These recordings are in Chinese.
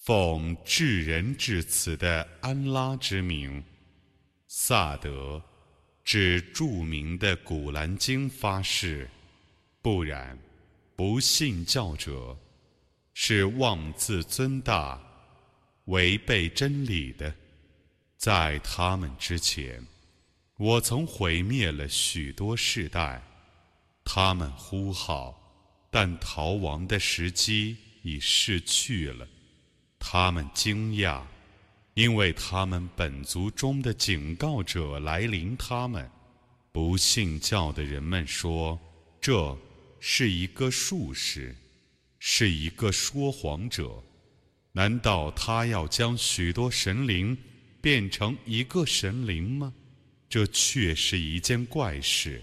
奉至仁至慈的安拉之名，萨德，指著名的《古兰经》发誓，不然，不信教者是妄自尊大、违背真理的。在他们之前，我曾毁灭了许多世代，他们呼号，但逃亡的时机已逝去了。他们惊讶，因为他们本族中的警告者来临。他们不信教的人们说：“这是一个术士，是一个说谎者。难道他要将许多神灵变成一个神灵吗？这却是一件怪事。”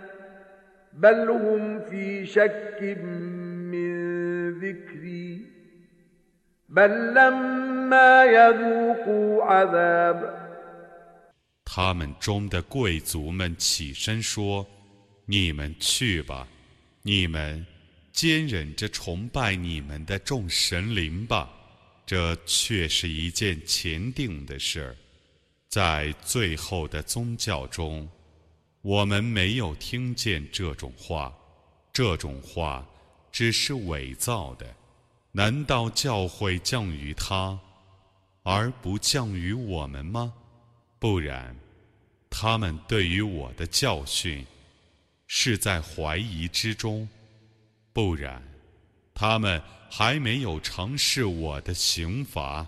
他们中的贵族们起身说：“你们去吧，你们坚忍着崇拜你们的众神灵吧。这却是一件前定的事儿，在最后的宗教中。”我们没有听见这种话，这种话只是伪造的。难道教会降于他，而不降于我们吗？不然，他们对于我的教训是在怀疑之中；不然，他们还没有尝试我的刑罚。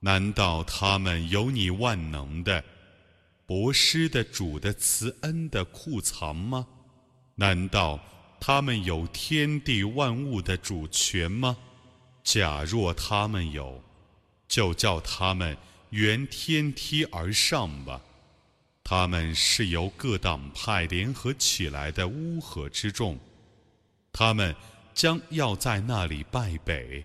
难道他们有你万能的、博施的主的慈恩的库藏吗？难道他们有天地万物的主权吗？假若他们有，就叫他们沿天梯而上吧。他们是由各党派联合起来的乌合之众，他们将要在那里败北。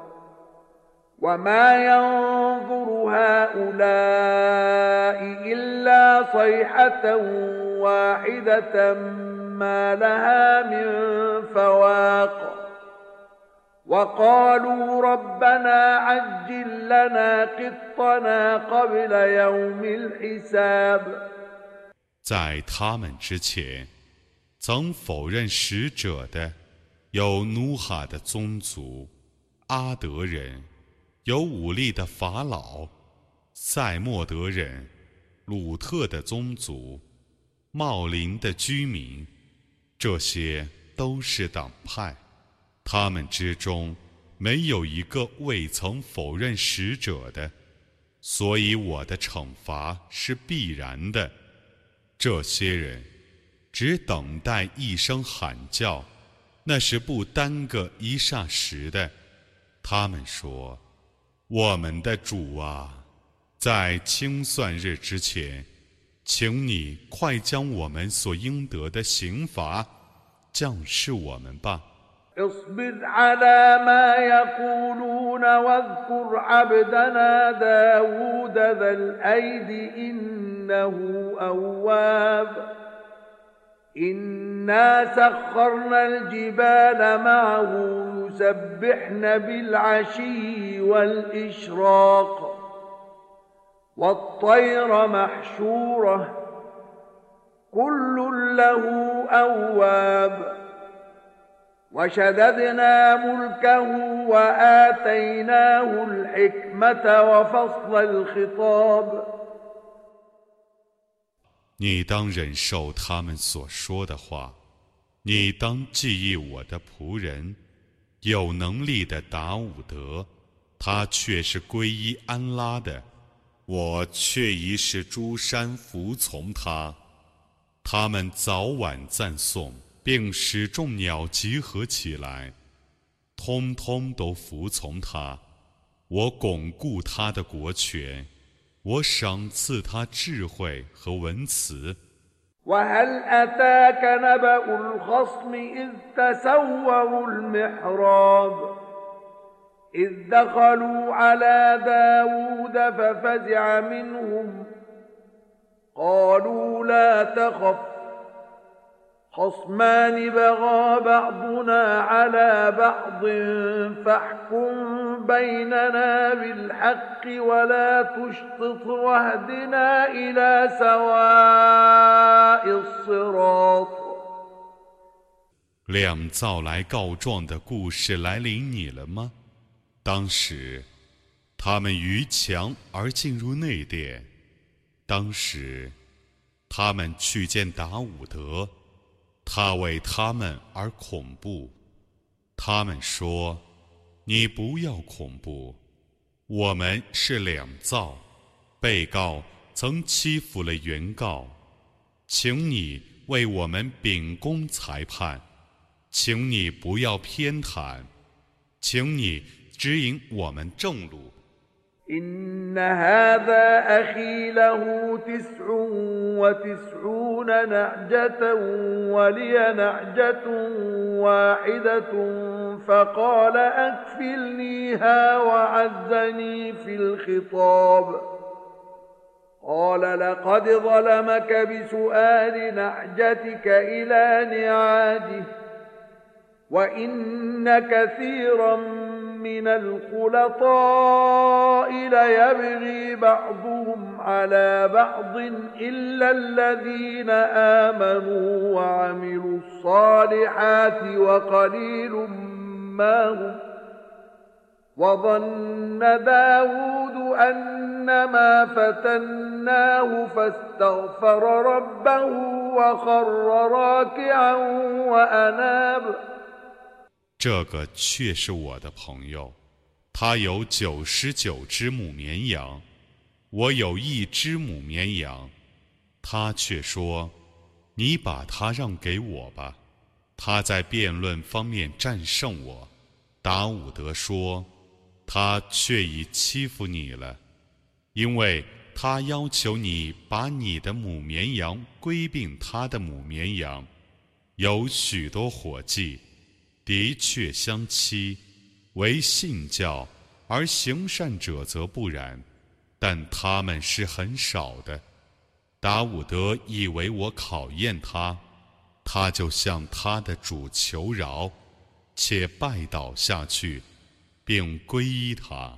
وما ينظر هؤلاء إلا صيحة واحدة ما لها من فواق وقالوا ربنا عجل لنا قطنا قبل يوم الحساب 在他们之前，曾否认使者的有努哈的宗族、阿德人， 有武力的法老、塞莫德人、鲁特的宗族、茂林的居民，这些都是党派，他们之中没有一个未曾否认使者的，所以我的惩罚是必然的。这些人只等待一声喊叫，那是不耽搁一霎时的。他们说：“我们的主啊，在清算日之前，请你快将我们所应得的刑罚降示我们吧。” اصبر على ما يقولون واذكر عبدنا داود ذا الأيد إنه أواب إنا سخرنا الجبال معه يسبحن بالعشي والإشراق والطير محشورة كل له أواب وشددنا ملكه وآتيناه الحكمة وفصل الخطاب 你当忍受他们所说的话，你当记忆我的仆人， 有能力的达伍德，他却是皈依安拉的，我却已使诸山服从他，他们早晚赞颂。并使众鸟集合起来，通通都服从他。我巩固他的国权，我赏赐他智慧和文辞。وهل أتاك نبأ الخصم إذ تسوروا المحراب إذ دخلوا على داود ففزع منهم قالوا لا تخف خصمان بغى بعضنا على بعض فاحكم بيننا بالحق ولا تشطط واهدنا إلى سواء 两造来告状的故事来临你了吗？当时他们逾墙而进入内殿当时他们去见达伍德他为他们而恐怖他们说你不要恐怖我们是两造被告曾欺负了原告。请你为我们秉公裁判，请你不要偏袒，请你指引我们正路。” إن هذا أخي له تسع وتسعون نعجة ولي نعجة واحدة فقال أكفلنيها وعزني في الخطاب قال لقد ظلمك بسؤال نعجتك إلى نعاجه وإن كثيرا من الخلطاء ليبغي بعضهم على بعض إلا الذين آمنوا وعملوا الصالحات وقليل ما هم وظن داود أنما فتناه فاستغفر ربه وخر راكعا وأناب 这个却是我的朋友，他有九十九只母绵羊，我有一只母绵羊，他却说：“你把它让给我吧。”他在辩论方面战胜我。达伍德说：“他却已欺负你了，因为 他要求你把你的母绵羊归并他的母绵羊，有许多伙计。”的确相欺，为信教而行善者则不然，但他们是很少的。达伍德以为我考验他，他就向他的主求饶，且拜倒下去，并皈依他。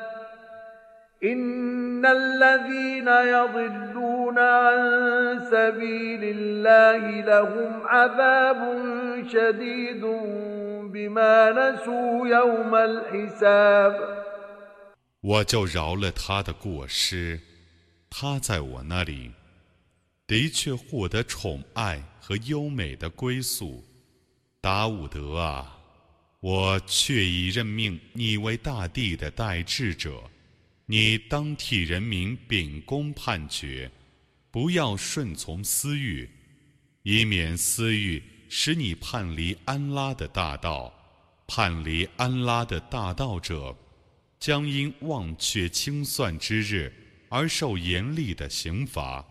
إن الذين يضلون عن سبيل الله لهم عذاب شديد بما نسوا يوم الحساب 我就饶了他的过失，他在我那里的确获得宠爱和优美的归宿。达伍德啊，我却已任命你为大地的代治者。 你当替人民秉公判决，不要顺从私欲，以免私欲使你叛离安拉的大道。叛离安拉的大道者，将因忘却清算之日而受严厉的刑罚。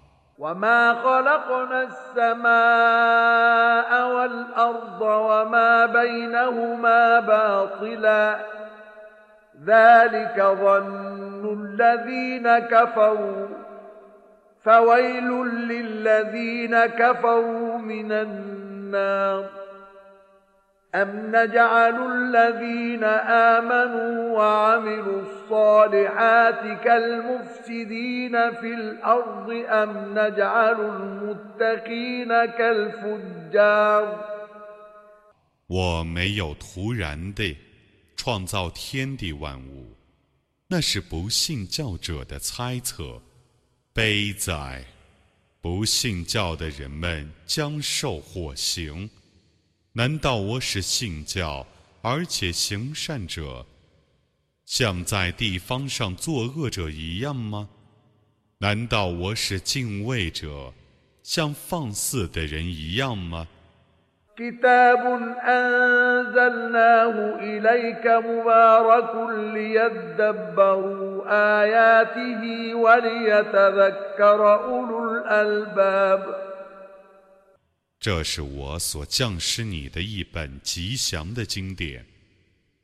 ذلك ظن الذين كفروا فويل للذين كفروا من النار أم نجعل الذين آمنوا وعملوا الصالحات كالمفسدين في الأرض أم نجعل المتقين كالفجار 我没有突然的创造天地万物， 那是不信教者的猜测。悲哉！不信教的人们将受火刑。难道我是信教而且行善者，像在地方上作恶者一样吗？难道我是敬畏者，像放肆的人一样吗？كتاب أنزلناه إليك مبارك ليدبروا آياته وليتذكر أولو الألباب 这是我所降施你的一本吉祥的经典，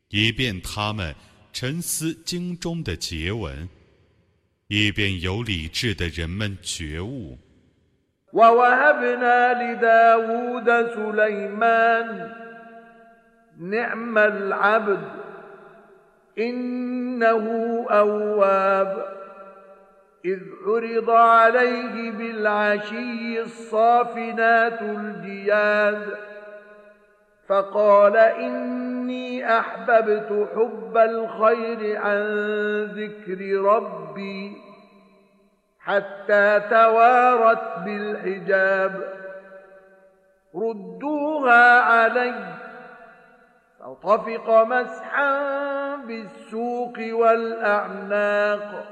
以便他们沉思经中的结文，以便有理智的人们觉悟。 ووهبنا لداود سليمان نعم العبد إنه أواب إذ عرض عليه بالعشي الصافنات الجياد فقال إني أحببت حب الخير عن ذكر ربي حتى توارت بالحجاب ردوها علي فطفق مسحا بالسوق والأعناق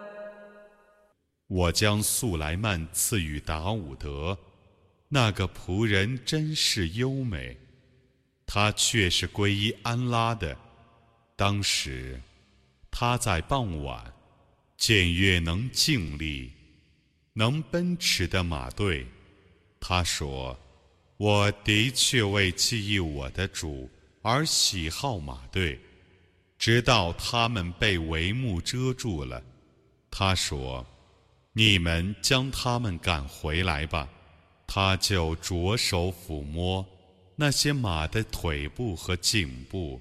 我将素莱曼赐予达伍德，那个仆人真是优美，他却是皈依安拉的。当时，他在傍晚，见月能静立。 能奔驰的马队，他说：“我的确为记忆我的主而喜好马队，直到他们被帷幕遮住了。”他说：“你们将他们赶回来吧。”他就着手抚摸那些马的腿部和颈部。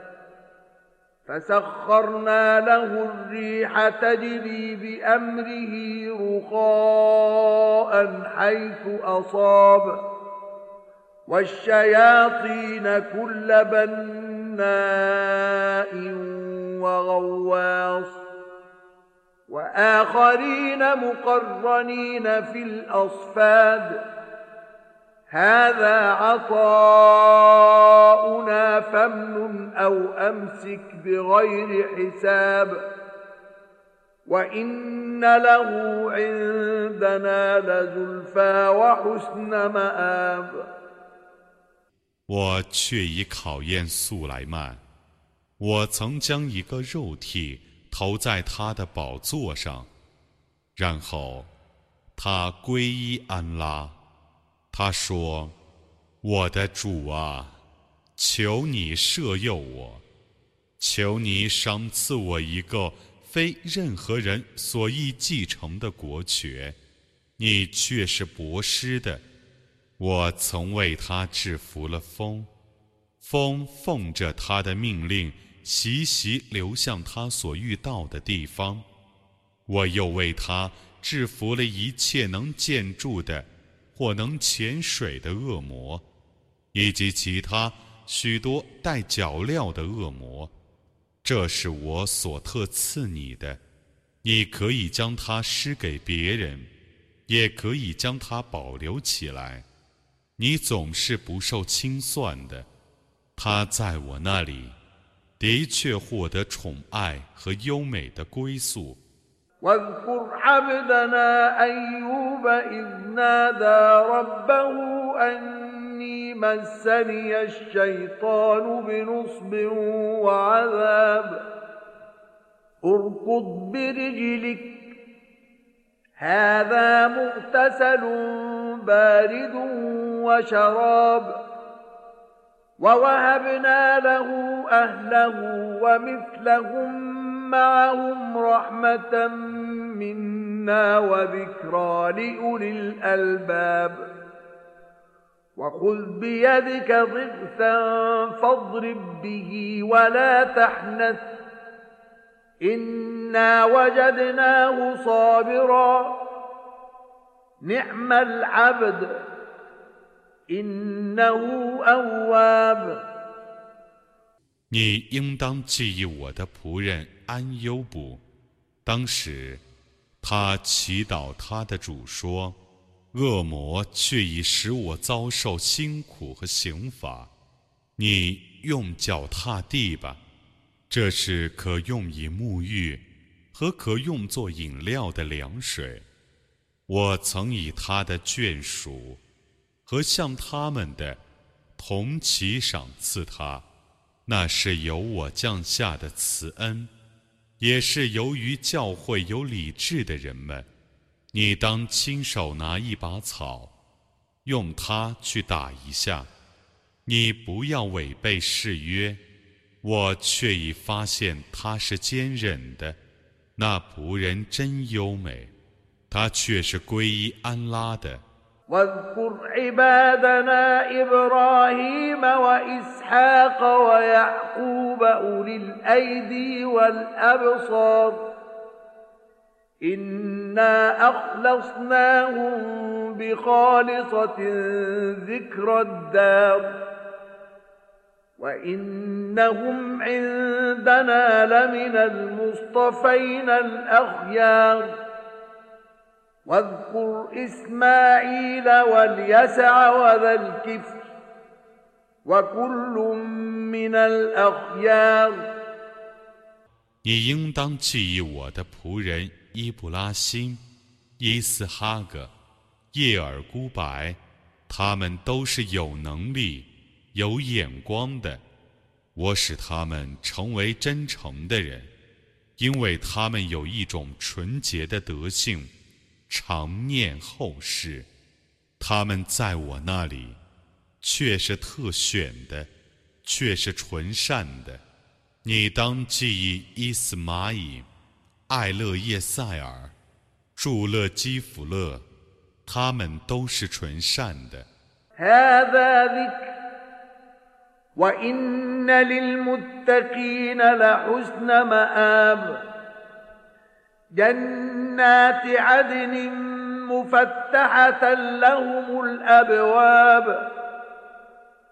فسخرنا له الريح تجري بأمره رخاء حيث أصاب. والشياطين كل بناء وغواص. وآخرين مقرنين في الأصفاد. هذا عطاؤنا فامنن أو أمسك بغير حساب وإن له عندنا لزلفى وحسن مآب 我却已考验素来曼，我曾将一个肉体投在他的宝座上，然后他皈依安拉。他说：“我的主啊， 求你赦宥我，求你赏赐我一个非任何人所易继承的国爵。你却是博施的。”我曾为他制服了风，风奉着他的命令，习习流向他所遇到的地方。我又为他制服了一切能建筑的或能潜水的恶魔，以及其他许多带脚镣的恶魔。这是我所特赐你的，你可以将它施给别人，也可以将它保留起来。你总是不受清算的，他在我那里的确获得宠爱和优美的归宿。أني مسني الشيطان بنصب وعذاب. اركض برجلك. هذا مغتسل بارد وشراب. ووهبنا له أهله ومثلهم معهم رحمة منا وذكرى لأولي الألباب. وخذ بيدك ضغثا فاضرب به ولا تحنث إنا وجدناه صابرا نعم العبد 你应当记忆我的仆人安优卜。当时，他祈祷他的主说：“ 恶魔却已使我遭受辛苦和刑罚。你用脚踏地吧，这是可用以沐浴和可用作饮料的凉水。我曾以他的眷属。”和向他们的同齐赏赐他，那是由我降下的慈恩，也是由于教会有理智的人们。你当亲手拿一把草，用它去打一下。你不要违背誓约，我却已发现他是坚忍的。那仆人真优美，他却是皈依安拉的。واذكر عبادنا إبراهيم وإسحاق ويعقوب أولي الأيدي والأبصار إنا أخلصناهم بخالصة ذكر الدار وإنهم عندنا لمن المصطفين الأخيار 你应当记忆我的仆人 伊布拉辛、伊斯哈格、叶尔孤白，他们都是有能力、有眼光的。我使他们成为真诚的人，因为他们有一种纯洁的德性。常念后世，他们在我那里却是特选的，却是纯善的。你当记忆伊斯玛仪、艾勒叶塞尔、祝勒基弗勒，他们都是纯善的。جنات عدن مفتحة لهم الأبواب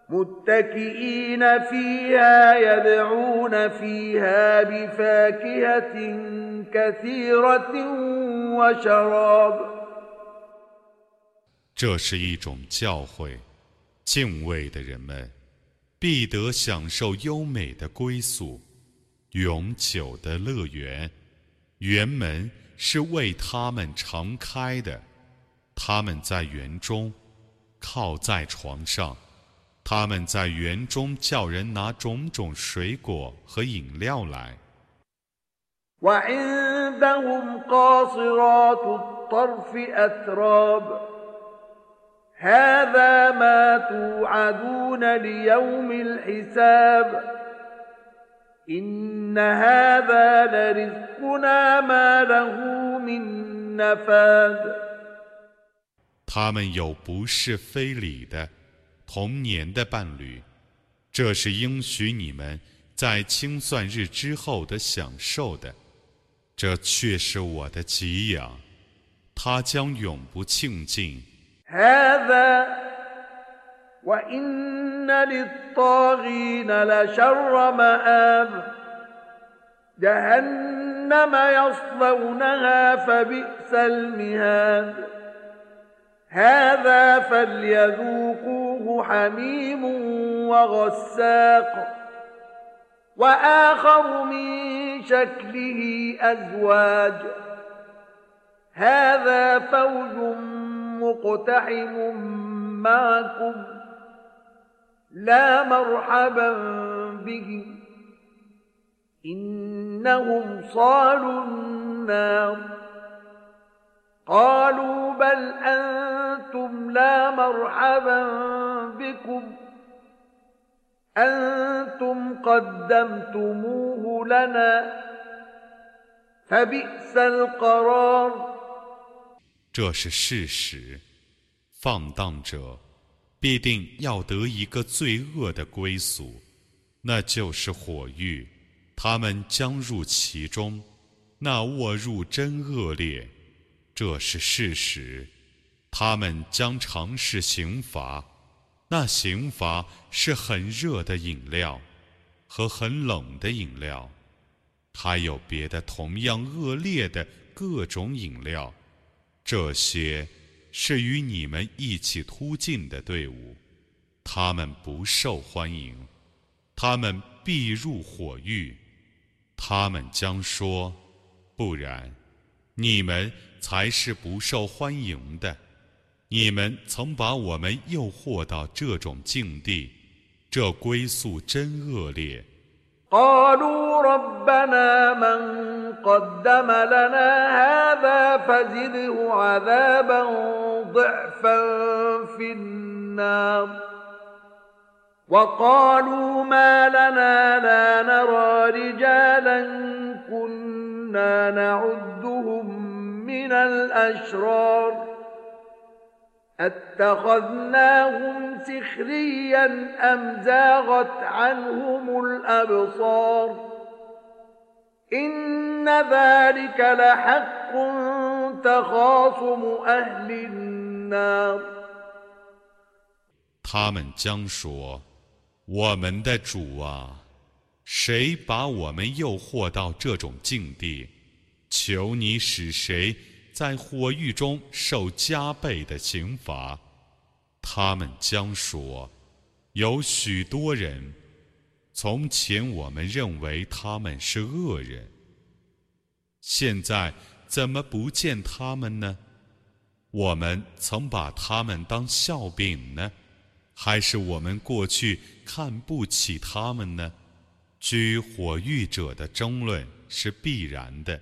متكئين فيها يدعون فيها بفاكهة كثيرة وشراب 这是一种教诲， 敬畏的人们必得享受优美的归宿，永久的乐园，园门是为他们常开的。他们在园中靠在床上， 他们在园中叫人拿种种水果和饮料来。وعندهم قاصرات الطرف أتراب هذا ما توعدون ليوم الحساب إن هذا لرزقنا ما له من نفاذ 他们有不是非礼的 童年的伴侣，这是应许你们在清算日之后的享受的。这却是我的给养，他将永不庆尽。هذا وإن للطاغين لشر مآب جهنم يصلونها فبئس المهاد هذا فليذوقوه حميم وغساق وآخر من شكله أزواج. هذا فوج مقتحم معكم لا مرحبا بهم إنهم صالوا النار. قالوا بل أنتم لا مرحبا بكم أنتم قدمتموه لنا فبئس القرار 这是事实，放荡者必定要得一个罪恶的归宿，那就是火狱。他们将入其中，那卧入真恶劣。这是事实， 他们将尝试刑罚。那刑罚是很热的饮料和很冷的饮料，还有别的同样恶劣的各种饮料。这些是与你们一起突进的队伍，他们不受欢迎，他们必入火狱。他们将说：“不然，你们才是不受欢迎的。你们曾把我们诱惑到这种境地，这归宿真恶劣。” قالوا ربنا من قدم لنا هذا فزده عذابا ضعفا في النار وقالوا ما لنا لا نرى رجالا كنا نعدهم من الأشرار اتخذناهم سخريا أم زاغت عنهم الأبصار إن ذلك لحق تخاصم أهل النار 他们将说：“我们的主啊，谁把我们诱惑到这种境地？求你使谁 在火狱中受加倍的刑罚。他们将说：“有许多人，从前我们认为他们是恶人，现在怎么不见他们呢？我们曾把他们当笑柄呢，还是我们过去看不起他们呢？”居火狱者的争论是必然的。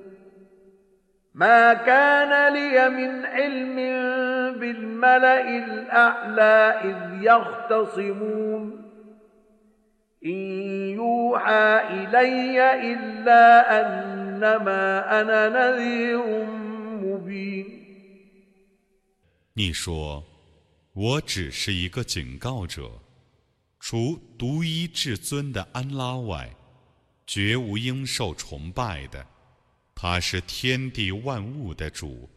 ما كان لي من علم بالملأ الأعلى إذ يختصمون إن يوحى إلي إلا أنما أنا نذير مبين 你说， 我只是一个警告者，除独一至尊的安拉外，绝无应受崇拜的。 他是天地万物的主，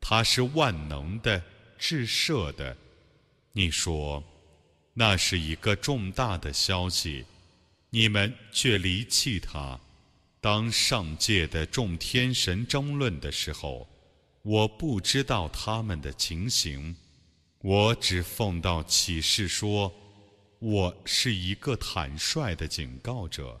他是万能的、至赦的。你说，那是一个重大的消息，你们却离弃他。当上界的众天神争论的时候，我不知道他们的情形。我只奉到启示说，我是一个坦率的警告者。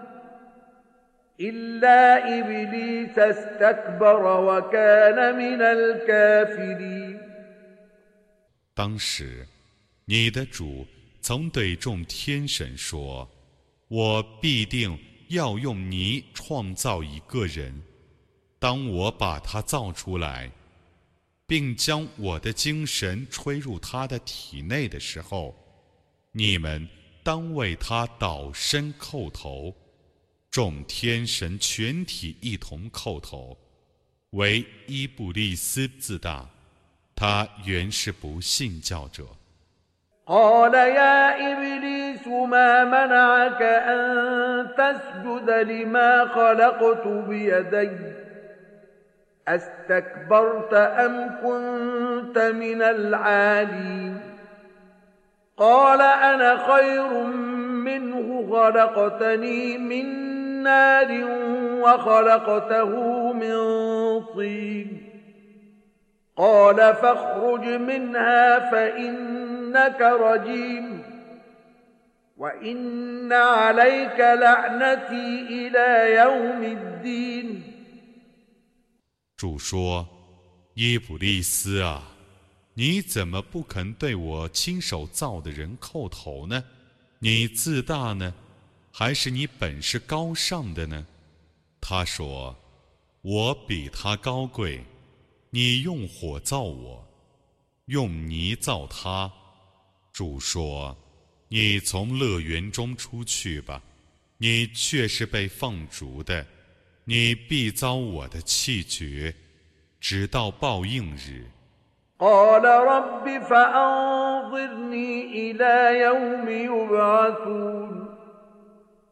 إلا إبليس استكبر وكان من الكافرين 当时，你的主曾对众天神说：“我必定要用泥创造一个人。当我把他造出来。”并将我的精神吹入他的体内的时候，你们当为他倒身叩头， 众天神全体一同叩头，唯伊布利斯自大，他原是不信教者。استكبرت ام كنت من العالين قال انا خير منه خلقتني من نار وخلقته من طين قال فاخرج منها فانك رجيم وان عليك لعنتي الى يوم الدين 主说：“伊卜利斯啊，你怎么不肯对我亲手造的人叩头呢？你自大呢， 还是你本是高尚的呢？”他说：“我比他高贵。你用火造我，用泥造他。”主说：“你从乐园中出去吧，你却是被放逐的。”你必遭我的气绝，直到报应日。قال رب فأنظرني إلى يوم يبعثون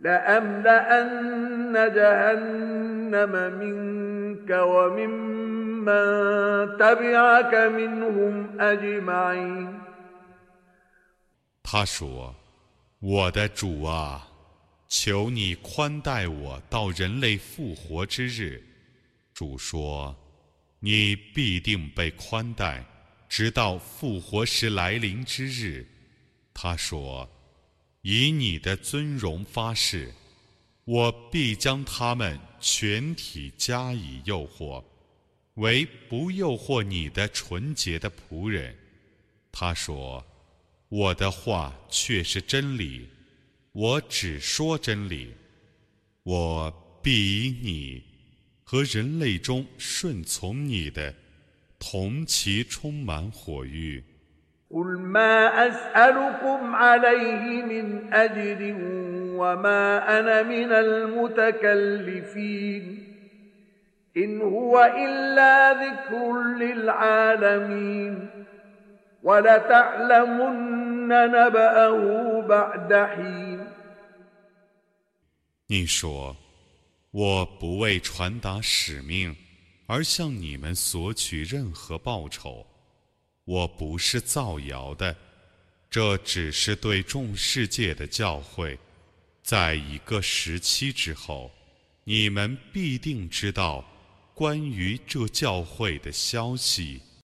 لأملأن جهنم منك وممن تبعك منهم أجمعين 他说：“我的主啊，求你宽待我到人类复活之日。”主说：“你必定被宽待，直到复活时来临之日。”他说：“ 以你的尊荣发誓，我必将他们全体加以诱惑，为不诱惑你的纯洁的仆人。”他说：“我的话却是真理，我只说真理，我必以你。”和人类中顺从你的，同其充满火域。قل ما أسألكم عليه من أجر وما أنا من المتكلفين إن هو إلا ذكر للعالمين ولتعلمن نبأه بعد حين 你说。我不为传达使命而向你们索取任何报酬， 我不是造谣的，这只是对众世界的教诲。在一个时期之后，你们必定知道关于这教会的消息。